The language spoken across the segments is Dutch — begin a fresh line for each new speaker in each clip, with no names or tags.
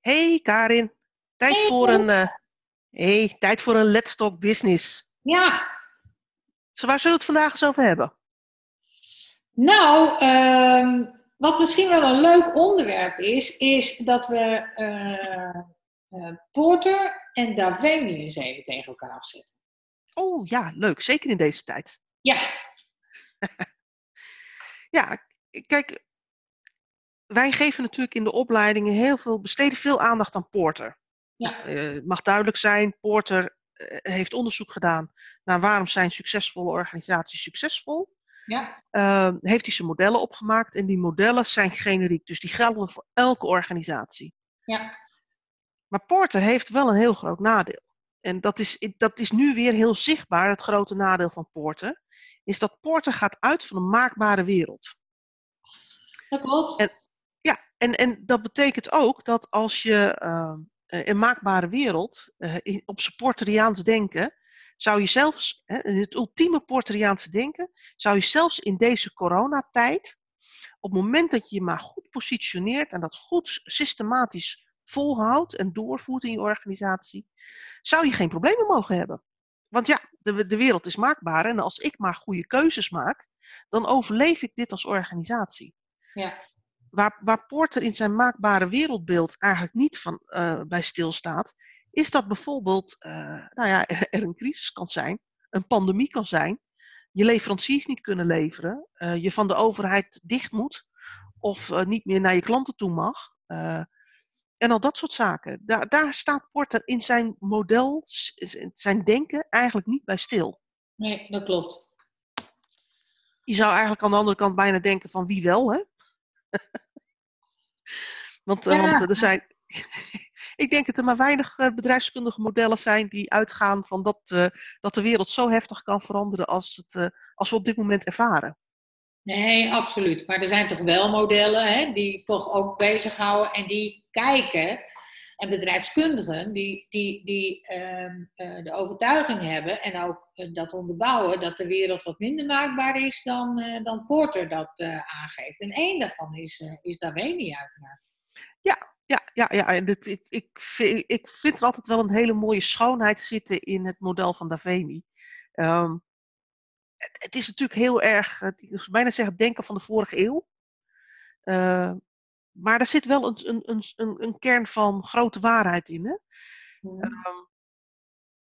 Hey Karin, tijd
Hey,
voor een, eh, hey, tijd voor een Let's Talk Business.
Ja,
Zo, waar zullen we het vandaag eens over hebben?
nou, ehm, wat misschien wel een leuk onderwerp is, is dat we eh, eh, Porter en Daveni eens even tegen elkaar afzetten.
Oh ja, leuk, zeker in deze tijd.
Ja,
Ja, kijk, wij geven natuurlijk in de opleidingen heel veel, besteden veel aandacht aan Porter.
ja,
Eh, Het mag duidelijk zijn, Porter eh, heeft onderzoek gedaan naar waarom zijn succesvolle organisaties succesvol.
ja,
Eh, heeft hij zijn modellen opgemaakt en die modellen zijn generiek, dus die gelden voor elke organisatie.
ja,
Maar Porter heeft wel een heel groot nadeel. En dat is, dat is nu weer heel zichtbaar, het grote nadeel van Porter. Is dat Porter gaat uit van een maakbare wereld.
dat klopt.
En- en, en dat betekent ook dat als je eh, een maakbare wereld, eh, in- op zijn Porteriaans denken, zou je zelfs, hè, het ultieme Porteriaanse denken, zou je zelfs in deze coronatijd, op het moment dat je je maar goed positioneert en dat goed systematisch volhoudt en doorvoert in je organisatie, zou je geen problemen mogen hebben. Want ja, de, de wereld is maakbaar en als ik maar goede keuzes maak, dan overleef ik dit als organisatie.
Ja,
Waar, waar Porter in zijn maakbare wereldbeeld eigenlijk niet van, eh, bij stilstaat, is dat bijvoorbeeld eh, nou ja, er, er een crisis kan zijn, een pandemie kan zijn, je leveranciers niet kunnen leveren, eh, je van de overheid dicht moet of niet meer naar je klanten toe mag. en al dat soort zaken. Daar, daar staat Porter in zijn model, zijn denken eigenlijk niet bij stil.
nee, dat klopt.
Je zou eigenlijk aan de andere kant bijna denken van wie wel, hè? want, eh,
Ja.
want er zijn. ik denk dat er maar weinig eh, bedrijfskundige modellen zijn die uitgaan van dat, eh, dat de wereld zo heftig kan veranderen als, het, als we op dit moment ervaren.
Nee, absoluut. Maar er zijn toch wel modellen hè, die toch ook bezighouden en die kijken. En bedrijfskundigen die, die, die ehm, eh, de overtuiging hebben en ook eh, dat onderbouwen dat de wereld wat minder maakbaar is dan, eh, dan Porter dat aangeeft. En één daarvan is, is Daveni uiteraard.
Ja, ja, ja. En dit, ik, ik, vind, ik vind er altijd wel een hele mooie schoonheid zitten in het model van Daveni. Ehm, het, het is natuurlijk heel erg, ik zou bijna zeggen, denken van de vorige eeuw. Eh, maar er zit wel een, een, een, een, kern van grote waarheid in. Hè? Ehm,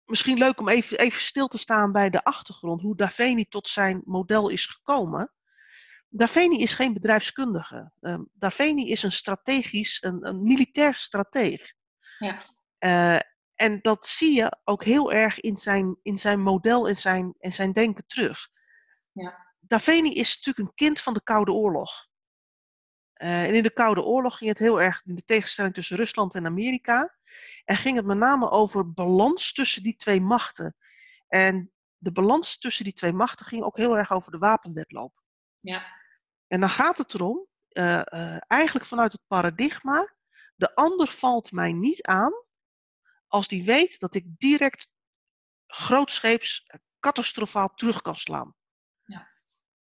misschien leuk om even, even stil te staan bij de achtergrond, hoe Daveni tot zijn model is gekomen. Daveni is geen bedrijfskundige. Um, Daveni is een strategisch, een, een militair strateeg.
Ja.
Uh, en dat zie je ook heel erg in zijn, in zijn model en zijn, en zijn denken terug.
Ja.
Daveni is natuurlijk een kind van de Koude Oorlog. Uh, en in de Koude Oorlog ging het heel erg in de tegenstelling tussen Rusland en Amerika. En ging het met name over balans tussen die twee machten. En de balans tussen die twee machten ging ook heel erg over de wapenwetloop.
Ja.
En dan gaat het erom, uh, uh, eigenlijk vanuit het paradigma, de ander valt mij niet aan als die weet dat ik direct grootscheeps catastrofaal terug kan slaan.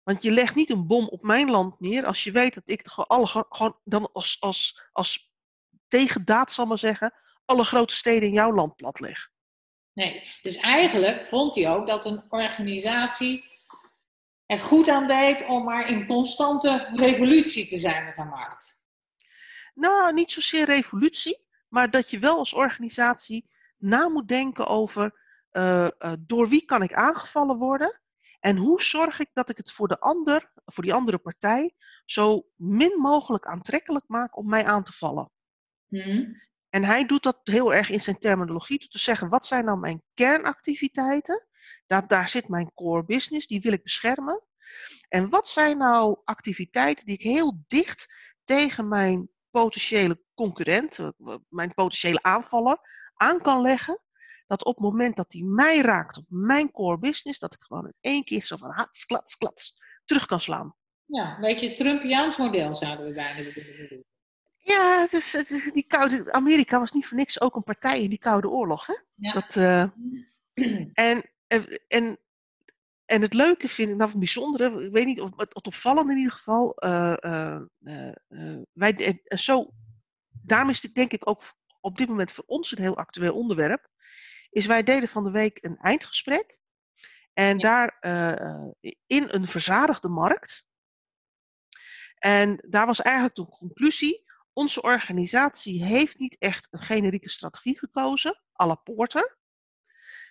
Want je legt niet een bom op mijn land neer als je weet dat ik alle, gewoon dan als, als, als tegendaad, zal maar zeggen, alle grote steden in jouw land plat leg.
Nee, dus eigenlijk vond hij ook dat een organisatie er goed aan deed om maar in constante revolutie te zijn met haar markt.
Nou, niet zozeer revolutie, maar dat je wel als organisatie na moet denken over uh, uh, door wie kan ik aangevallen worden en hoe zorg ik dat ik het voor de ander, voor die andere partij, zo min mogelijk aantrekkelijk maak om mij aan te vallen.
Hmm.
En hij doet dat heel erg in zijn terminologie, door te zeggen wat zijn nou mijn kernactiviteiten, dat, daar zit mijn core business, die wil ik beschermen. En wat zijn nou activiteiten die ik heel dicht tegen mijn potentiële concurrent, mijn potentiële aanvaller, aan kan leggen. Dat op het moment dat die mij raakt op mijn core business, dat ik gewoon in één keer zo van hats, klats, klats terug kan slaan.
Ja, een beetje het Trumpiaans model zouden we bijna willen doen.
Ja, het is, het is, die koude, Amerika was niet voor niks ook een partij in die Koude Oorlog. Hè?
Ja.
Dat, uh, en, en, en het leuke vind ik, nou het bijzondere, ik weet niet, of het opvallende in ieder geval, uh, uh, wij, zo daarom is dit denk ik ook op dit moment voor ons een heel actueel onderwerp. Is wij deden van de week een eindgesprek. En daar uh, in een verzadigde markt. En daar was eigenlijk de conclusie. Onze organisatie heeft niet echt een generieke strategie gekozen, à la Porter.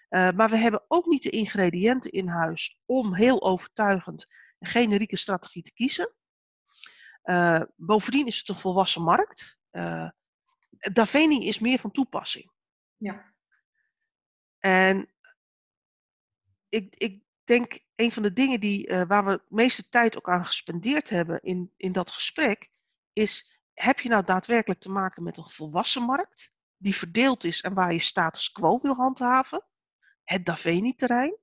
Uh, maar we hebben ook niet de ingrediënten in huis om heel overtuigend een generieke strategie te kiezen. Uh, bovendien is het een volwassen markt. Uh, Daveni is meer van toepassing.
Ja.
En ik, ik denk een van de dingen die, uh, waar we het meeste tijd ook aan gespendeerd hebben in, in dat gesprek, is heb je nou daadwerkelijk te maken met een volwassen markt die verdeeld is en waar je status quo wil handhaven, het Daveni-terrein?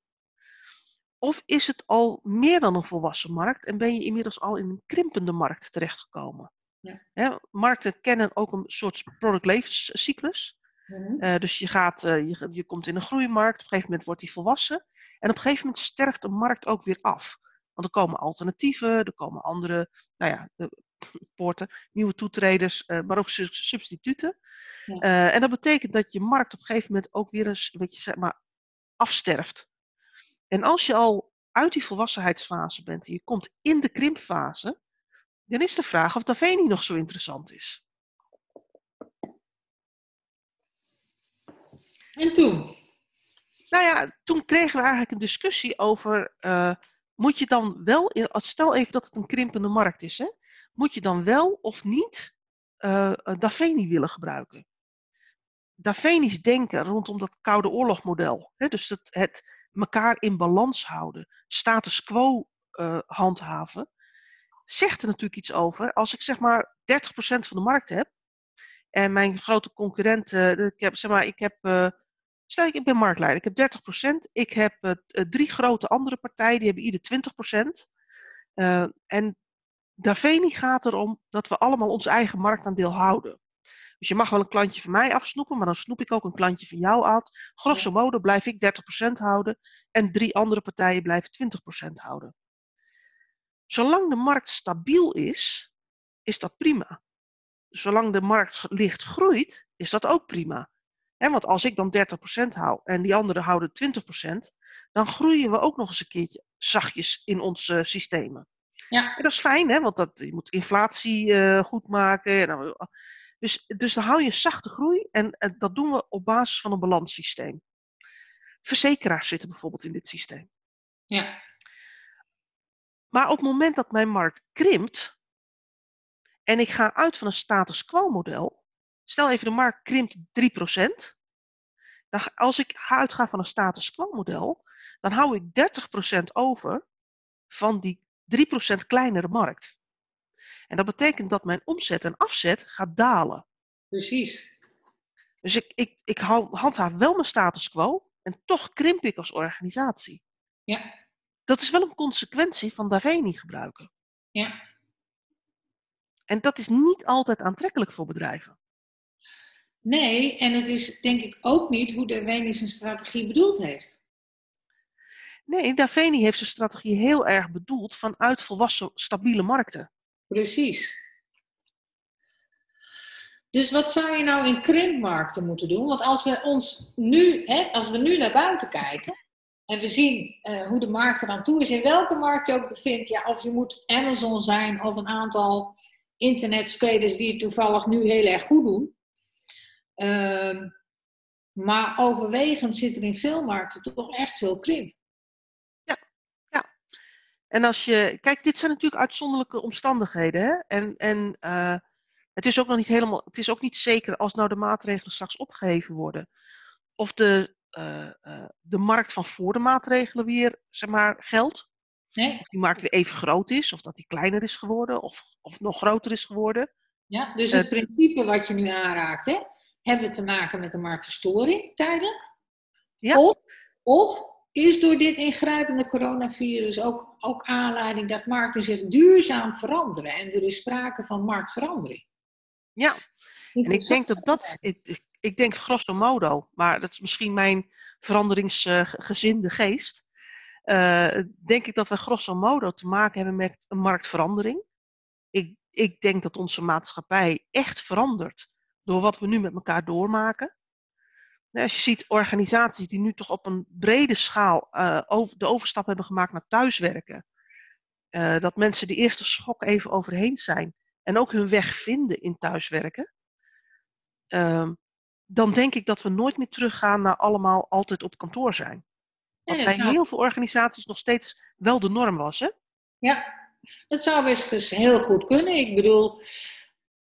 Of is het al meer dan een volwassen markt en ben je inmiddels al in een krimpende markt terechtgekomen? Ja. markten kennen ook een soort productlevenscyclus. Mm uh, dus je, gaat, uh, je, je komt in een groeimarkt, op een gegeven moment wordt die volwassen. En op een gegeven moment sterft de markt ook weer af. Want er komen alternatieven, er komen andere nou ja, poorten, nieuwe toetreders, maar ook substituten. Ja. en dat betekent dat je markt op een gegeven moment ook weer eens weet je, zeg maar, afsterft. En als je al uit die volwassenheidsfase bent en je komt in de krimpfase, dan is de vraag of Daveni nog zo interessant is.
En toen?
Nou ja, toen kregen we eigenlijk een discussie over, uh, moet je dan wel, stel even dat het een krimpende markt is, hè, moet je dan wel of niet uh, Daveni willen gebruiken? Davenisch denken rondom dat Koude Oorlogmodel, dus het, het elkaar in balans houden, status quo uh, handhaven, zegt er natuurlijk iets over. Als ik zeg maar 30% van de markt heb en mijn grote concurrent, uh, ik heb, zeg maar, ik heb, stel ik, ik ben marktleider, ik heb 30%, ik heb uh, drie grote andere partijen, die hebben ieder 20%. en Daveni gaat erom dat we allemaal ons eigen marktaandeel houden. Dus je mag wel een klantje van mij afsnoepen, maar dan snoep ik ook een klantje van jou uit. Grosso modo blijf ik 30% houden en drie andere partijen blijven 20% houden. Zolang de markt stabiel is, is dat prima. Zolang de markt licht groeit, is dat ook prima. Want als ik dan 30% hou en die anderen houden 20%, dan groeien we ook nog eens een keertje zachtjes in onze systemen.
Ja.
En dat is fijn, hè, want dat, je moet inflatie uh, goed maken. Dan, dus, dus dan hou je zachte groei en, en dat doen we op basis van een balanssysteem. Verzekeraars zitten bijvoorbeeld in dit systeem.
Ja.
Maar op het moment dat mijn markt krimpt en ik ga uit van een status quo model, stel even de markt krimpt 3%, dan, als ik ga uitgaan van een status quo model, dan hou ik 30% over van die 3% kleinere markt. En dat betekent dat mijn omzet en afzet gaat dalen.
Precies.
Dus ik, ik, ik handhaaf wel mijn status quo en toch krimp ik als organisatie.
Ja.
Dat is wel een consequentie van Daveni gebruiken.
Ja.
En dat is niet altijd aantrekkelijk voor bedrijven.
Nee, en het is denk ik ook niet hoe Daveni zijn strategie bedoeld heeft.
Nee, Daveni heeft zijn strategie heel erg bedoeld vanuit volwassen, stabiele markten.
Precies. Dus wat zou je nou in krimpmarkten moeten doen? Want als we ons nu, hè, als we nu naar buiten kijken en we zien uh, hoe de markt eraan toe is, in welke markt je ook bevindt, ja, of je moet Amazon zijn of een aantal internetspelers die het toevallig nu heel erg goed doen. Uh, maar overwegend zit er in veel markten toch echt veel krimp.
En als je, kijk, dit zijn natuurlijk uitzonderlijke omstandigheden. Hè? En, en uh, het is ook nog niet helemaal, het is ook niet zeker als nou de maatregelen straks opgeheven worden. Of de, uh, uh, de markt van voor de maatregelen weer, zeg maar, geldt.
Nee.
Of die markt weer even groot is, of dat die kleiner is geworden, of, of nog groter is geworden.
Ja, dus het principe wat je nu aanraakt, hè, hebben we te maken met een marktverstoring tijdelijk?
Ja.
Of, of is door dit ingrijpende coronavirus ook, ook aanleiding dat markten zich duurzaam veranderen en er is sprake van marktverandering.
Ja, en ik denk dat dat, ik, ik denk grosso modo, maar dat is misschien mijn veranderingsgezinde geest, uh, denk ik dat we grosso modo te maken hebben met een marktverandering. Ik, ik denk dat onze maatschappij echt verandert door wat we nu met elkaar doormaken. Als je ziet organisaties die nu toch op een brede schaal uh, over, de overstap hebben gemaakt naar thuiswerken. Uh, dat mensen die eerste schok even overheen zijn en ook hun weg vinden in thuiswerken. Uh, dan denk ik dat we nooit meer teruggaan naar allemaal altijd op kantoor zijn. Wat bij heel veel organisaties nog steeds wel de norm was. Hè?
Ja, dat zou best eens heel goed kunnen. Ik bedoel,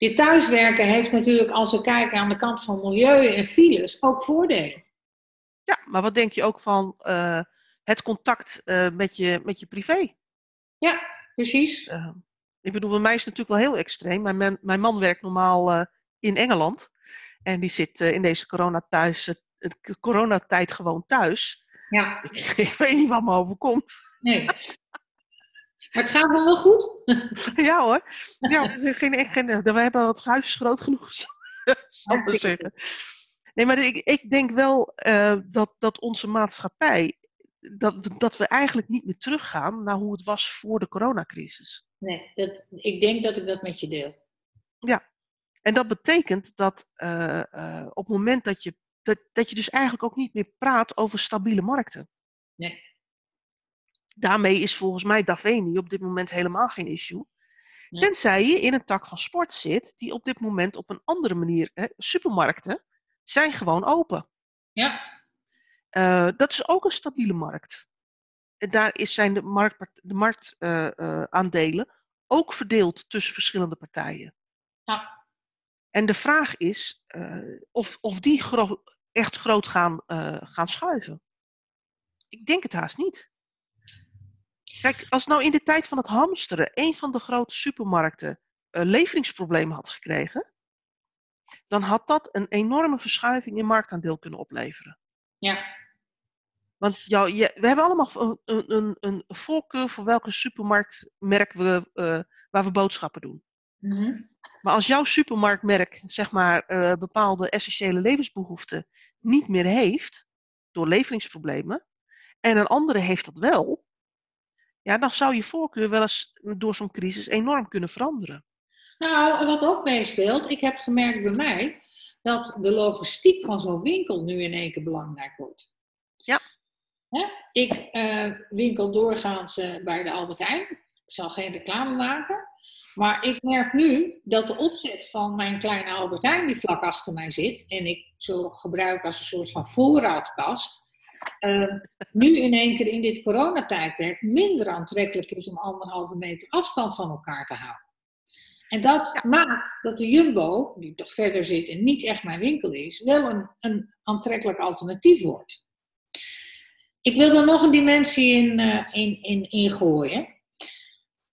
je thuiswerken heeft natuurlijk, als we kijken aan de kant van milieu en files, ook voordelen.
Ja, maar wat denk je ook van uh, het contact uh, met, je, met je privé?
Ja, precies.
Uh, ik bedoel, bij mij is het natuurlijk wel heel extreem. Mijn, man, mijn man werkt normaal in Engeland. En die zit in deze corona thuis, coronatijd gewoon thuis.
Ja.
Ik, ik, weet niet wat me overkomt.
Nee. Maar het gaat wel goed.
ja hoor. Ja, geen, geen, we hebben het huis groot genoeg, ik zeggen. Nee, maar ik, ik denk wel uh, dat, dat onze maatschappij, dat, dat we eigenlijk niet meer teruggaan naar hoe het was voor de coronacrisis.
Nee, dat, ik denk dat ik dat met je deel.
Ja, en dat betekent dat uh, uh, op het moment dat je, dat, dat je dus eigenlijk ook niet meer praat over stabiele markten.
Nee
daarmee is volgens mij Daveni op dit moment helemaal geen issue. Tenzij je in een tak van sport zit, die op dit moment op een andere manier. Hè, supermarkten zijn gewoon open.
Ja.
Uh, dat is ook een stabiele markt. En daar is, zijn de, markt, de marktaandelen uh, uh, ook verdeeld tussen verschillende partijen.
Ja.
En de vraag is of, of die gro echt groot gaan, gaan schuiven. Ik denk het haast niet. Kijk, als nou in de tijd van het hamsteren een van de grote supermarkten uh, leveringsproblemen had gekregen, dan had dat een enorme verschuiving in marktaandeel kunnen opleveren.
Ja.
Want jou, je, we hebben allemaal een, een, een voorkeur voor welke supermarktmerk we, uh, waar we boodschappen doen.
Mm -hmm.
Maar als jouw supermarktmerk zeg maar, uh, bepaalde essentiële levensbehoeften niet meer heeft, door leveringsproblemen, en een andere heeft dat wel, ja, dan zou je voorkeur wel eens door zo'n crisis enorm kunnen veranderen.
Nou, wat ook meespeelt, ik heb gemerkt bij mij dat de logistiek van zo'n winkel nu in één keer belangrijk wordt.
Ja.
Hè? Ik uh, winkel doorgaans uh, bij de Albert Heijn. Ik zal geen reclame maken. Maar ik merk nu dat de opzet van mijn kleine Albert Heijn, die vlak achter mij zit, en ik zo gebruik als een soort van voorraadkast, uh, nu in één keer in dit coronatijdperk minder aantrekkelijk is om anderhalve meter afstand van elkaar te houden. En dat maakt dat de Jumbo, die toch verder zit en niet echt mijn winkel is, wel een, een aantrekkelijk alternatief wordt. Ik wil er nog een dimensie in, uh, in, in, in gooien.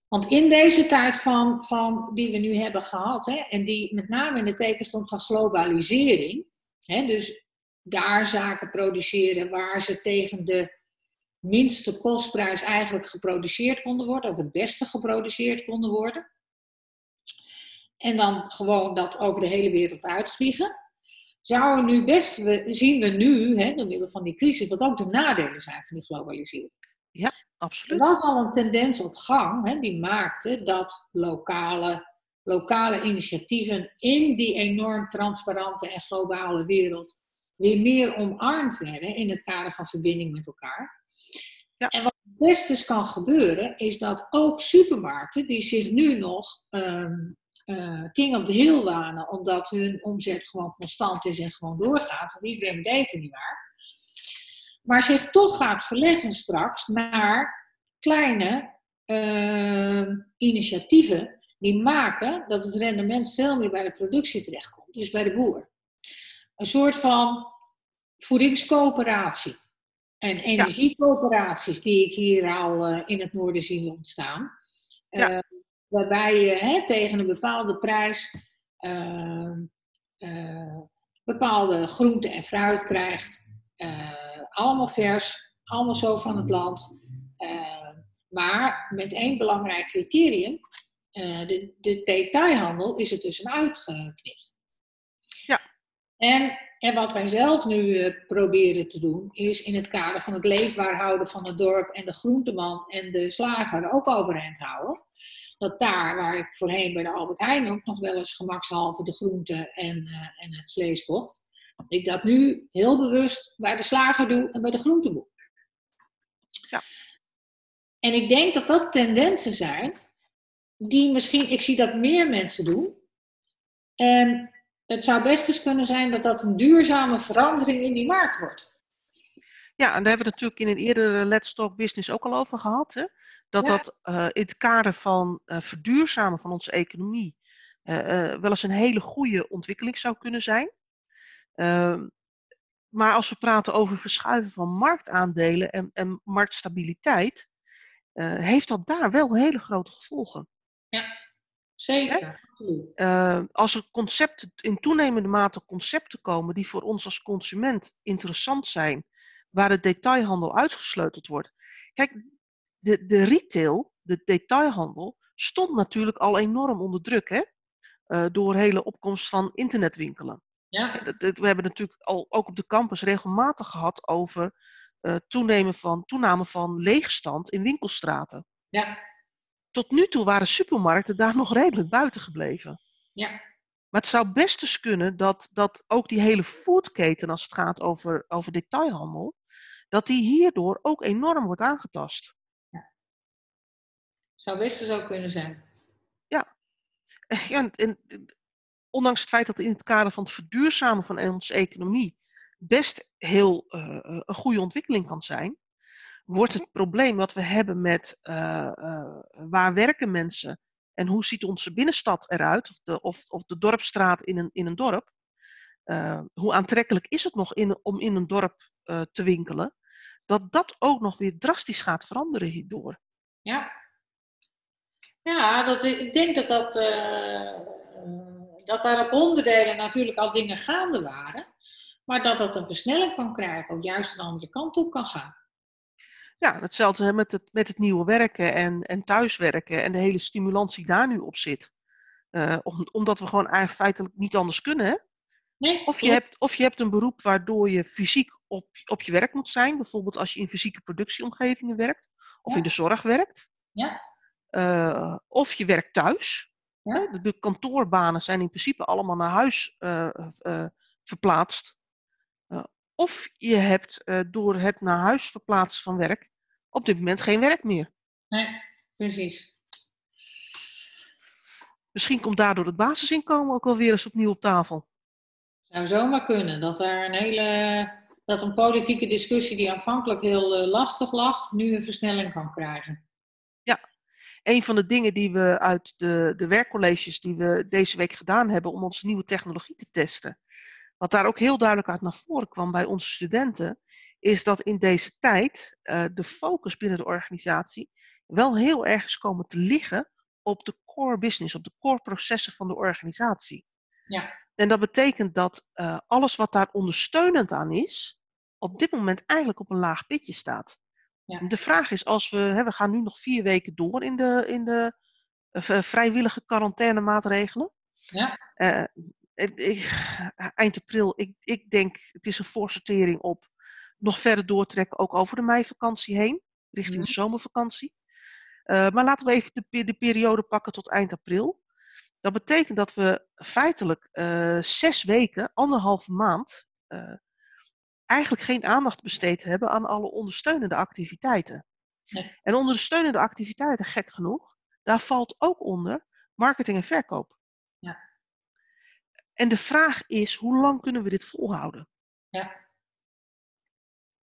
Want in deze tijd van, van, die we nu hebben gehad, hè, en die met name in de teken stond van globalisering, hè, dus daar zaken produceren waar ze tegen de minste kostprijs eigenlijk geproduceerd konden worden, of het beste geproduceerd konden worden. En dan gewoon dat over de hele wereld uitvliegen. Zouden nu best, we, zien we nu, hè, door middel van die crisis, wat ook de nadelen zijn van die globalisering.
Ja, absoluut.
Er was al een tendens op gang, hè, die maakte dat lokale, lokale initiatieven in die enorm transparante en globale wereld weer meer omarmd werden in het kader van verbinding met elkaar. Ja. En wat het beste kan gebeuren, is dat ook supermarkten die zich nu nog um, uh, king of the hill wanen, omdat hun omzet gewoon constant is en gewoon doorgaat, want iedereen deed het niet waar, maar zich toch gaat verleggen straks naar kleine uh, initiatieven die maken dat het rendement veel meer bij de productie terechtkomt, dus bij de boer een soort van voedingscoöperatie. En energiecoöperaties die ik hier al uh, in het noorden zie ontstaan. Uh, ja. Waarbij je hè, tegen een bepaalde prijs uh, bepaalde groenten en fruit krijgt. allemaal vers, allemaal zo van het land. maar met één belangrijk criterium. de, de detailhandel is er tussenuit geknipt. En, en wat wij zelf nu eh, proberen te doen, is in het kader van het leefbaar houden van het dorp en de groenteman en de slager ook overeind houden. Dat daar, waar ik voorheen bij de Albert Heijn ook nog wel eens gemakshalve de groenten en, uh, en het vlees kocht, ik dat nu heel bewust bij de slager doe en bij de groenteboer. Ja. En ik denk dat dat tendensen zijn die misschien, ik zie dat meer mensen doen. En het zou best eens kunnen zijn dat dat een duurzame verandering in die markt wordt.
Ja, en daar hebben we natuurlijk in een eerdere Let's Talk Business ook al over gehad. Hè? Dat dat uh, in het kader van uh, verduurzamen van onze economie uh, wel eens een hele goede ontwikkeling zou kunnen zijn. Ehm, maar als we praten over verschuiven van marktaandelen en, en marktstabiliteit, heeft dat daar wel hele grote gevolgen.
Zeker. Absoluut.
Uh, als er concepten, in toenemende mate concepten komen die voor ons als consument interessant zijn, waar de detailhandel uitgesleuteld wordt. Kijk, de, de retail, de detailhandel, stond natuurlijk al enorm onder druk, hè? Uh, door hele opkomst van internetwinkelen. Ja. Dat, dat, we hebben natuurlijk al ook op de campus regelmatig gehad over uh, toenemen van, toename van leegstand in winkelstraten.
Ja
tot nu toe waren supermarkten daar nog redelijk buiten gebleven.
Ja.
Maar het zou best eens kunnen dat, dat ook die hele foodketen, als het gaat over, over detailhandel, dat die hierdoor ook enorm wordt aangetast.
Ja. Zou best zo kunnen zijn.
Ja. ja en, ondanks het feit dat in het kader van het verduurzamen van onze economie best heel uh, een goede ontwikkeling kan zijn, wordt het probleem wat we hebben met uh, uh, waar werken mensen en hoe ziet onze binnenstad eruit, of de, of, of de dorpstraat in een, in een dorp, uh, hoe aantrekkelijk is het nog in, om in een dorp te winkelen, dat dat ook nog weer drastisch gaat veranderen hierdoor.
Ja, ja dat, ik denk dat, dat, dat daar op onderdelen natuurlijk al dingen gaande waren, maar dat dat een versnelling kan krijgen of juist een andere kant op kan gaan.
Ja, hetzelfde met het, met het nieuwe werken en, en thuiswerken en de hele stimulans die daar nu op zit. Uh, om, omdat we gewoon eigenlijk feitelijk niet anders kunnen. Hè?
Nee,
of, je hebt, of je hebt een beroep waardoor je fysiek op, op je werk moet zijn. Bijvoorbeeld als je in fysieke productieomgevingen werkt. Of
ja.
in de zorg werkt.
Ja.
Uh, of je werkt thuis. Ja. De, de, kantoorbanen zijn in principe allemaal naar huis uh, verplaatst. Of je hebt uh, door het naar huis verplaatsen van werk op dit moment geen werk meer.
Nee, precies.
Misschien komt daardoor het basisinkomen ook wel weer eens opnieuw op tafel.
Zou zomaar kunnen. Dat er een hele. Dat een politieke discussie die aanvankelijk heel uh, lastig lag, nu een versnelling kan krijgen.
Ja, een van de dingen die we uit de, de werkcolleges die we deze week gedaan hebben om onze nieuwe technologie te testen, wat daar ook heel duidelijk uit naar voren kwam bij onze studenten, is dat in deze tijd uh, de focus binnen de organisatie wel heel erg is komen te liggen op de core business, op de core processen van de organisatie.
Ja.
En dat betekent dat uh, alles wat daar ondersteunend aan is, op dit moment eigenlijk op een laag pitje staat.
Ja.
De vraag is, als we, hè, we gaan nu nog vier weken door in de, in de uh, vrijwillige quarantainemaatregelen.
Ja
eind april, ik, ik denk het is een voorsortering op nog verder doortrekken, ook over de meivakantie heen, richting de zomervakantie. Uh, maar laten we even de, de, periode pakken tot eind april. Dat betekent dat we feitelijk uh, zes weken, anderhalve maand, uh, eigenlijk geen aandacht besteed hebben aan alle ondersteunende activiteiten.
Nee.
En ondersteunende activiteiten, gek genoeg, daar valt ook onder marketing en verkoop. En de vraag is, hoe lang kunnen we dit volhouden?
Ja.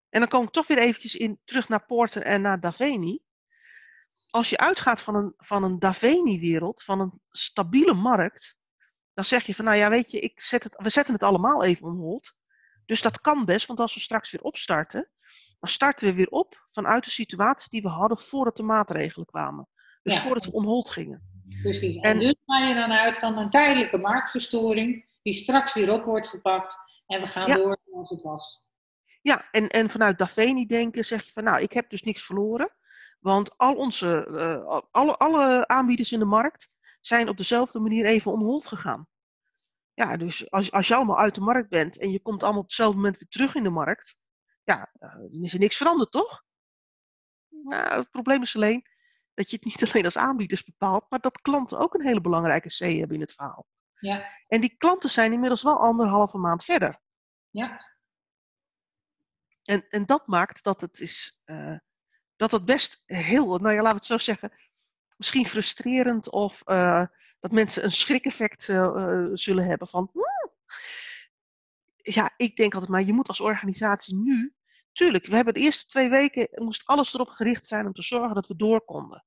En dan kom ik toch weer eventjes in, terug naar Porter en naar Daveni. Als je uitgaat van een, van een Daveni-wereld, van een stabiele markt, dan zeg je van, nou ja, weet je, ik zet het, we zetten het allemaal even on hold. Dus dat kan best, want als we straks weer opstarten, dan starten we weer op vanuit de situatie die we hadden voordat de maatregelen kwamen. Dus
Ja.
voordat we on hold gingen.
Precies. En,
En-
dus ga je dan uit van een tijdelijke marktverstoring, die straks weer op wordt gepakt en we gaan
Ja.
door zoals het was.
Ja, en, en vanuit Daveni denken zeg je van nou, ik heb dus niks verloren. Want al onze, eh, alle, alle aanbieders in de markt zijn op dezelfde manier even on hold gegaan. Ja, dus als, als je allemaal uit de markt bent en je komt allemaal op hetzelfde moment weer terug in de markt, ja, eh, dan is er niks veranderd, toch? Nou, het probleem is alleen dat je het niet alleen als aanbieders bepaalt, maar dat klanten ook een hele belangrijke C hebben in het verhaal.
Ja.
En die klanten zijn inmiddels wel anderhalve maand verder.
Ja.
En, en dat maakt dat het is, uh, dat het best heel, nou ja, laten we het zo zeggen, misschien frustrerend of uh, dat mensen een schrikeffect uh, zullen hebben van, hmm. ja, ik denk altijd maar, je moet als organisatie nu, tuurlijk, we hebben de eerste twee weken, moest alles erop gericht zijn om te zorgen dat we door konden.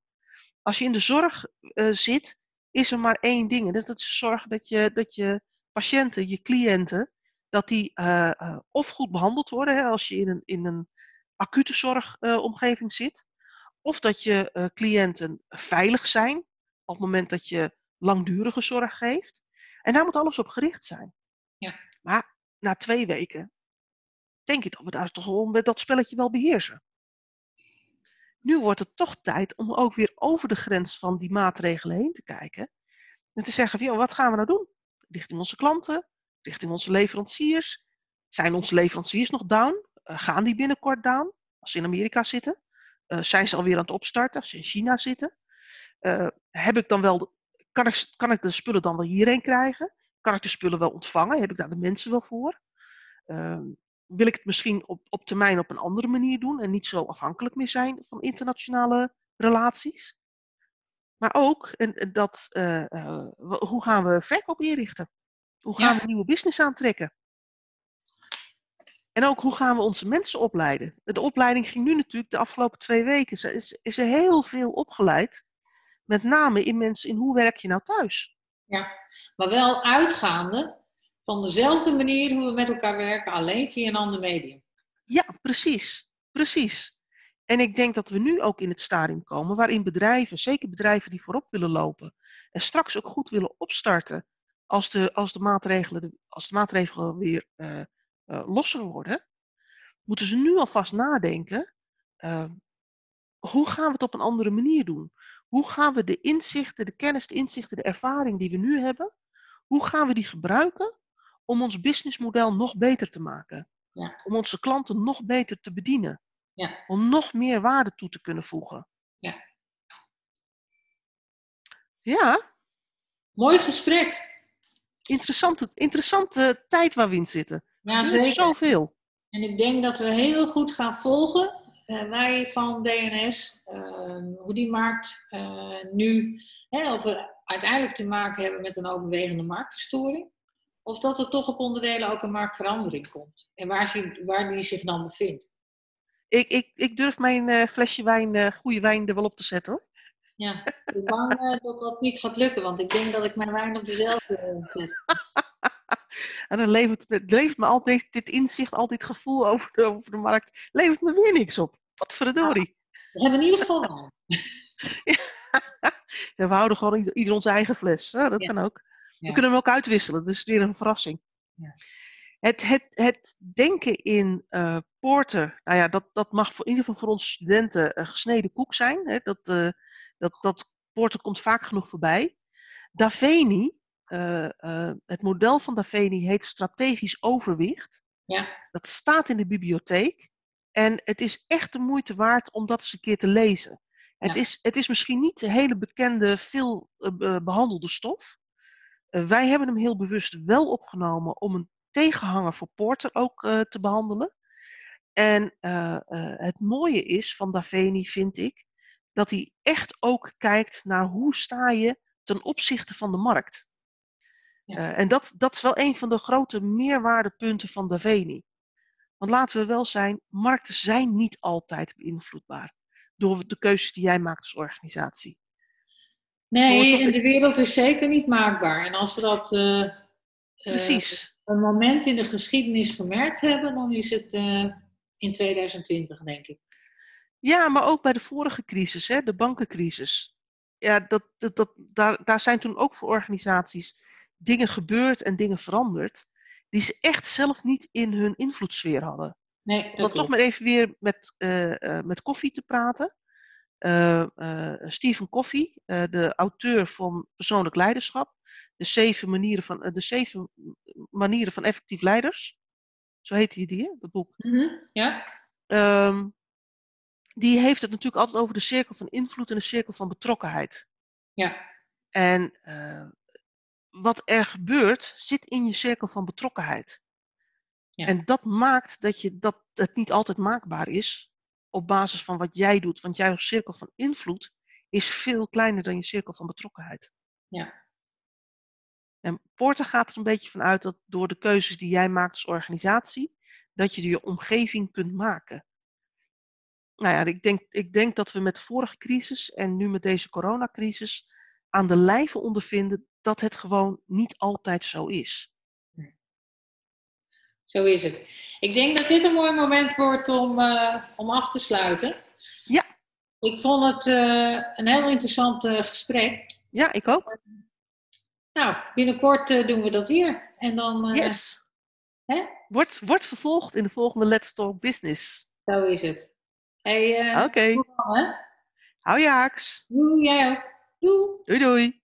Als je in de zorg zit, is er maar één ding. En dat is zorgen dat je, dat je patiënten, je cliënten, dat die uh, uh, of goed behandeld worden hè, als je in een, in een acute zorgomgeving zit. Of dat je cliënten veilig zijn op het moment dat je langdurige zorg geeft. En daar moet alles op gericht zijn.
Ja.
Maar na twee weken denk ik dat we daar toch wel met dat spelletje wel beheersen. Nu wordt het toch tijd om ook weer over de grens van die maatregelen heen te kijken. En te zeggen, joh, wat gaan we nou doen? Richting onze klanten, richting onze leveranciers. Zijn onze leveranciers nog down? Uh, gaan die binnenkort down? Als ze in Amerika zitten? Uh, zijn ze alweer aan het opstarten als ze in China zitten? Uh, heb ik dan wel kan, ik, kan ik de spullen dan wel hierheen krijgen? Kan ik de spullen wel ontvangen? Heb ik daar de mensen wel voor? Wil ik het misschien op, op termijn op een andere manier doen en niet zo afhankelijk meer zijn van internationale relaties? Maar ook en, dat, uh, uh, hoe gaan we verkoop inrichten? Hoe gaan ja. we nieuwe business aantrekken? En ook hoe gaan we onze mensen opleiden? De opleiding ging nu natuurlijk de afgelopen twee weken. Is, is er heel veel opgeleid. Met name in mensen in hoe werk je nou thuis?
Ja, maar wel uitgaande van dezelfde manier hoe we met elkaar werken, alleen via een ander medium.
Ja, precies. Precies. En ik denk dat we nu ook in het stadium komen waarin bedrijven, zeker bedrijven die voorop willen lopen, en straks ook goed willen opstarten als de, als de, maatregelen, als de maatregelen weer uh, uh, losser worden, moeten ze nu alvast nadenken, uh, hoe gaan we het op een andere manier doen? Hoe gaan we de inzichten, de kennis, de inzichten, de ervaring die we nu hebben, hoe gaan we die gebruiken om ons businessmodel nog beter te maken?
Ja.
Om onze klanten nog beter te bedienen?
Ja.
Om nog meer waarde toe te kunnen voegen?
Ja.
Ja.
Mooi gesprek.
Interessante, interessante tijd waar we in zitten.
Ja,
er
zeker.
Zoveel.
En ik denk dat we heel goed gaan volgen, uh, wij van DNS, uh, hoe die markt uh, nu, hè, of we uiteindelijk te maken hebben met een overwegende marktverstoring, of dat er toch op onderdelen ook een marktverandering komt. En waar, die, waar die zich dan bevindt.
Ik, ik, ik durf mijn flesje wijn, goede wijn er wel op te zetten hoor.
Ja, ik ben bang dat dat niet gaat lukken, want ik denk dat ik mijn wijn op dezelfde zet.
En dan levert, levert me altijd dit inzicht, altijd dit gevoel over de, over de markt, levert me weer niks op. Wat verdorie.
We hebben in ieder geval wijn.
ja, we houden gewoon ieder, ieder onze eigen fles. Ja, dat
Ja.
kan ook. We kunnen hem ook uitwisselen, dus weer een verrassing.
Ja.
Het, het, het denken in eh, porter, nou ja, dat, dat mag voor, in ieder geval voor onze studenten een gesneden koek zijn. Hè? Dat, eh, dat, dat porter komt vaak genoeg voorbij. Daveni, eh, eh, het model van Daveni heet strategisch overwicht.
Ja.
Dat staat in de bibliotheek. En het is echt de moeite waard om dat eens een keer te lezen. Het,
Ja.
is, het is misschien niet de hele bekende, veel eh, be- behandelde stof. Eh, wij hebben hem heel bewust wel opgenomen om een tegenhanger voor Porter ook eh, te behandelen. En eh, het mooie is van Daveni, vind ik, dat hij echt ook kijkt naar hoe sta je ten opzichte van de markt.
Ja.
En dat, dat is wel een van de grote meerwaardepunten van Daveni. Want laten we wel zijn, markten zijn niet altijd beïnvloedbaar door de keuzes die jij maakt als organisatie.
Nee, en de wereld is zeker niet maakbaar. En als we dat
Precies.
een moment in de geschiedenis gemerkt hebben, dan is het eh, in 2020, denk ik.
Ja, maar ook bij de vorige crisis, hè, de bankencrisis. Ja, dat, dat, dat, daar, daar zijn toen ook voor organisaties dingen gebeurd en dingen veranderd. Die ze echt zelf niet in hun invloedssfeer hadden.
Nee,
Om toch maar even weer met, met Koffie te praten. Eh, Stephen Koffie, eh, de auteur van Persoonlijk Leiderschap. De zeven manieren van, eh, de zeven manieren van effectief leiders. Zo heet die, die hè, dat boek.
Mhm, Ja.
Ehm, die heeft het natuurlijk altijd over de cirkel van invloed en de cirkel van betrokkenheid.
Ja.
En wat er gebeurt, zit in je cirkel van betrokkenheid.
Ja.
En dat maakt dat, je, dat het niet altijd maakbaar is op basis van wat jij doet. Want jouw cirkel van invloed is veel kleiner dan je cirkel van betrokkenheid.
Ja.
En Porter gaat er een beetje van uit dat door de keuzes die jij maakt als organisatie, dat je je omgeving kunt maken. Nou ja, ik denk, ik denk dat we met de vorige crisis en nu met deze coronacrisis aan de lijve ondervinden dat het gewoon niet altijd zo is.
Zo is het. Ik denk dat dit een mooi moment wordt om, eh, om af te sluiten.
Ja.
Ik vond het eh, een heel interessant eh, gesprek.
Ja, ik ook.
Nou, binnenkort doen we dat weer. En dan,
Yes.
hè?
Wordt, wordt vervolgd in de volgende Let's Talk Business.
zo is het. Hey,
Oké. Hou je haaks.
Doei, jij ook. Doei.
Doei doei.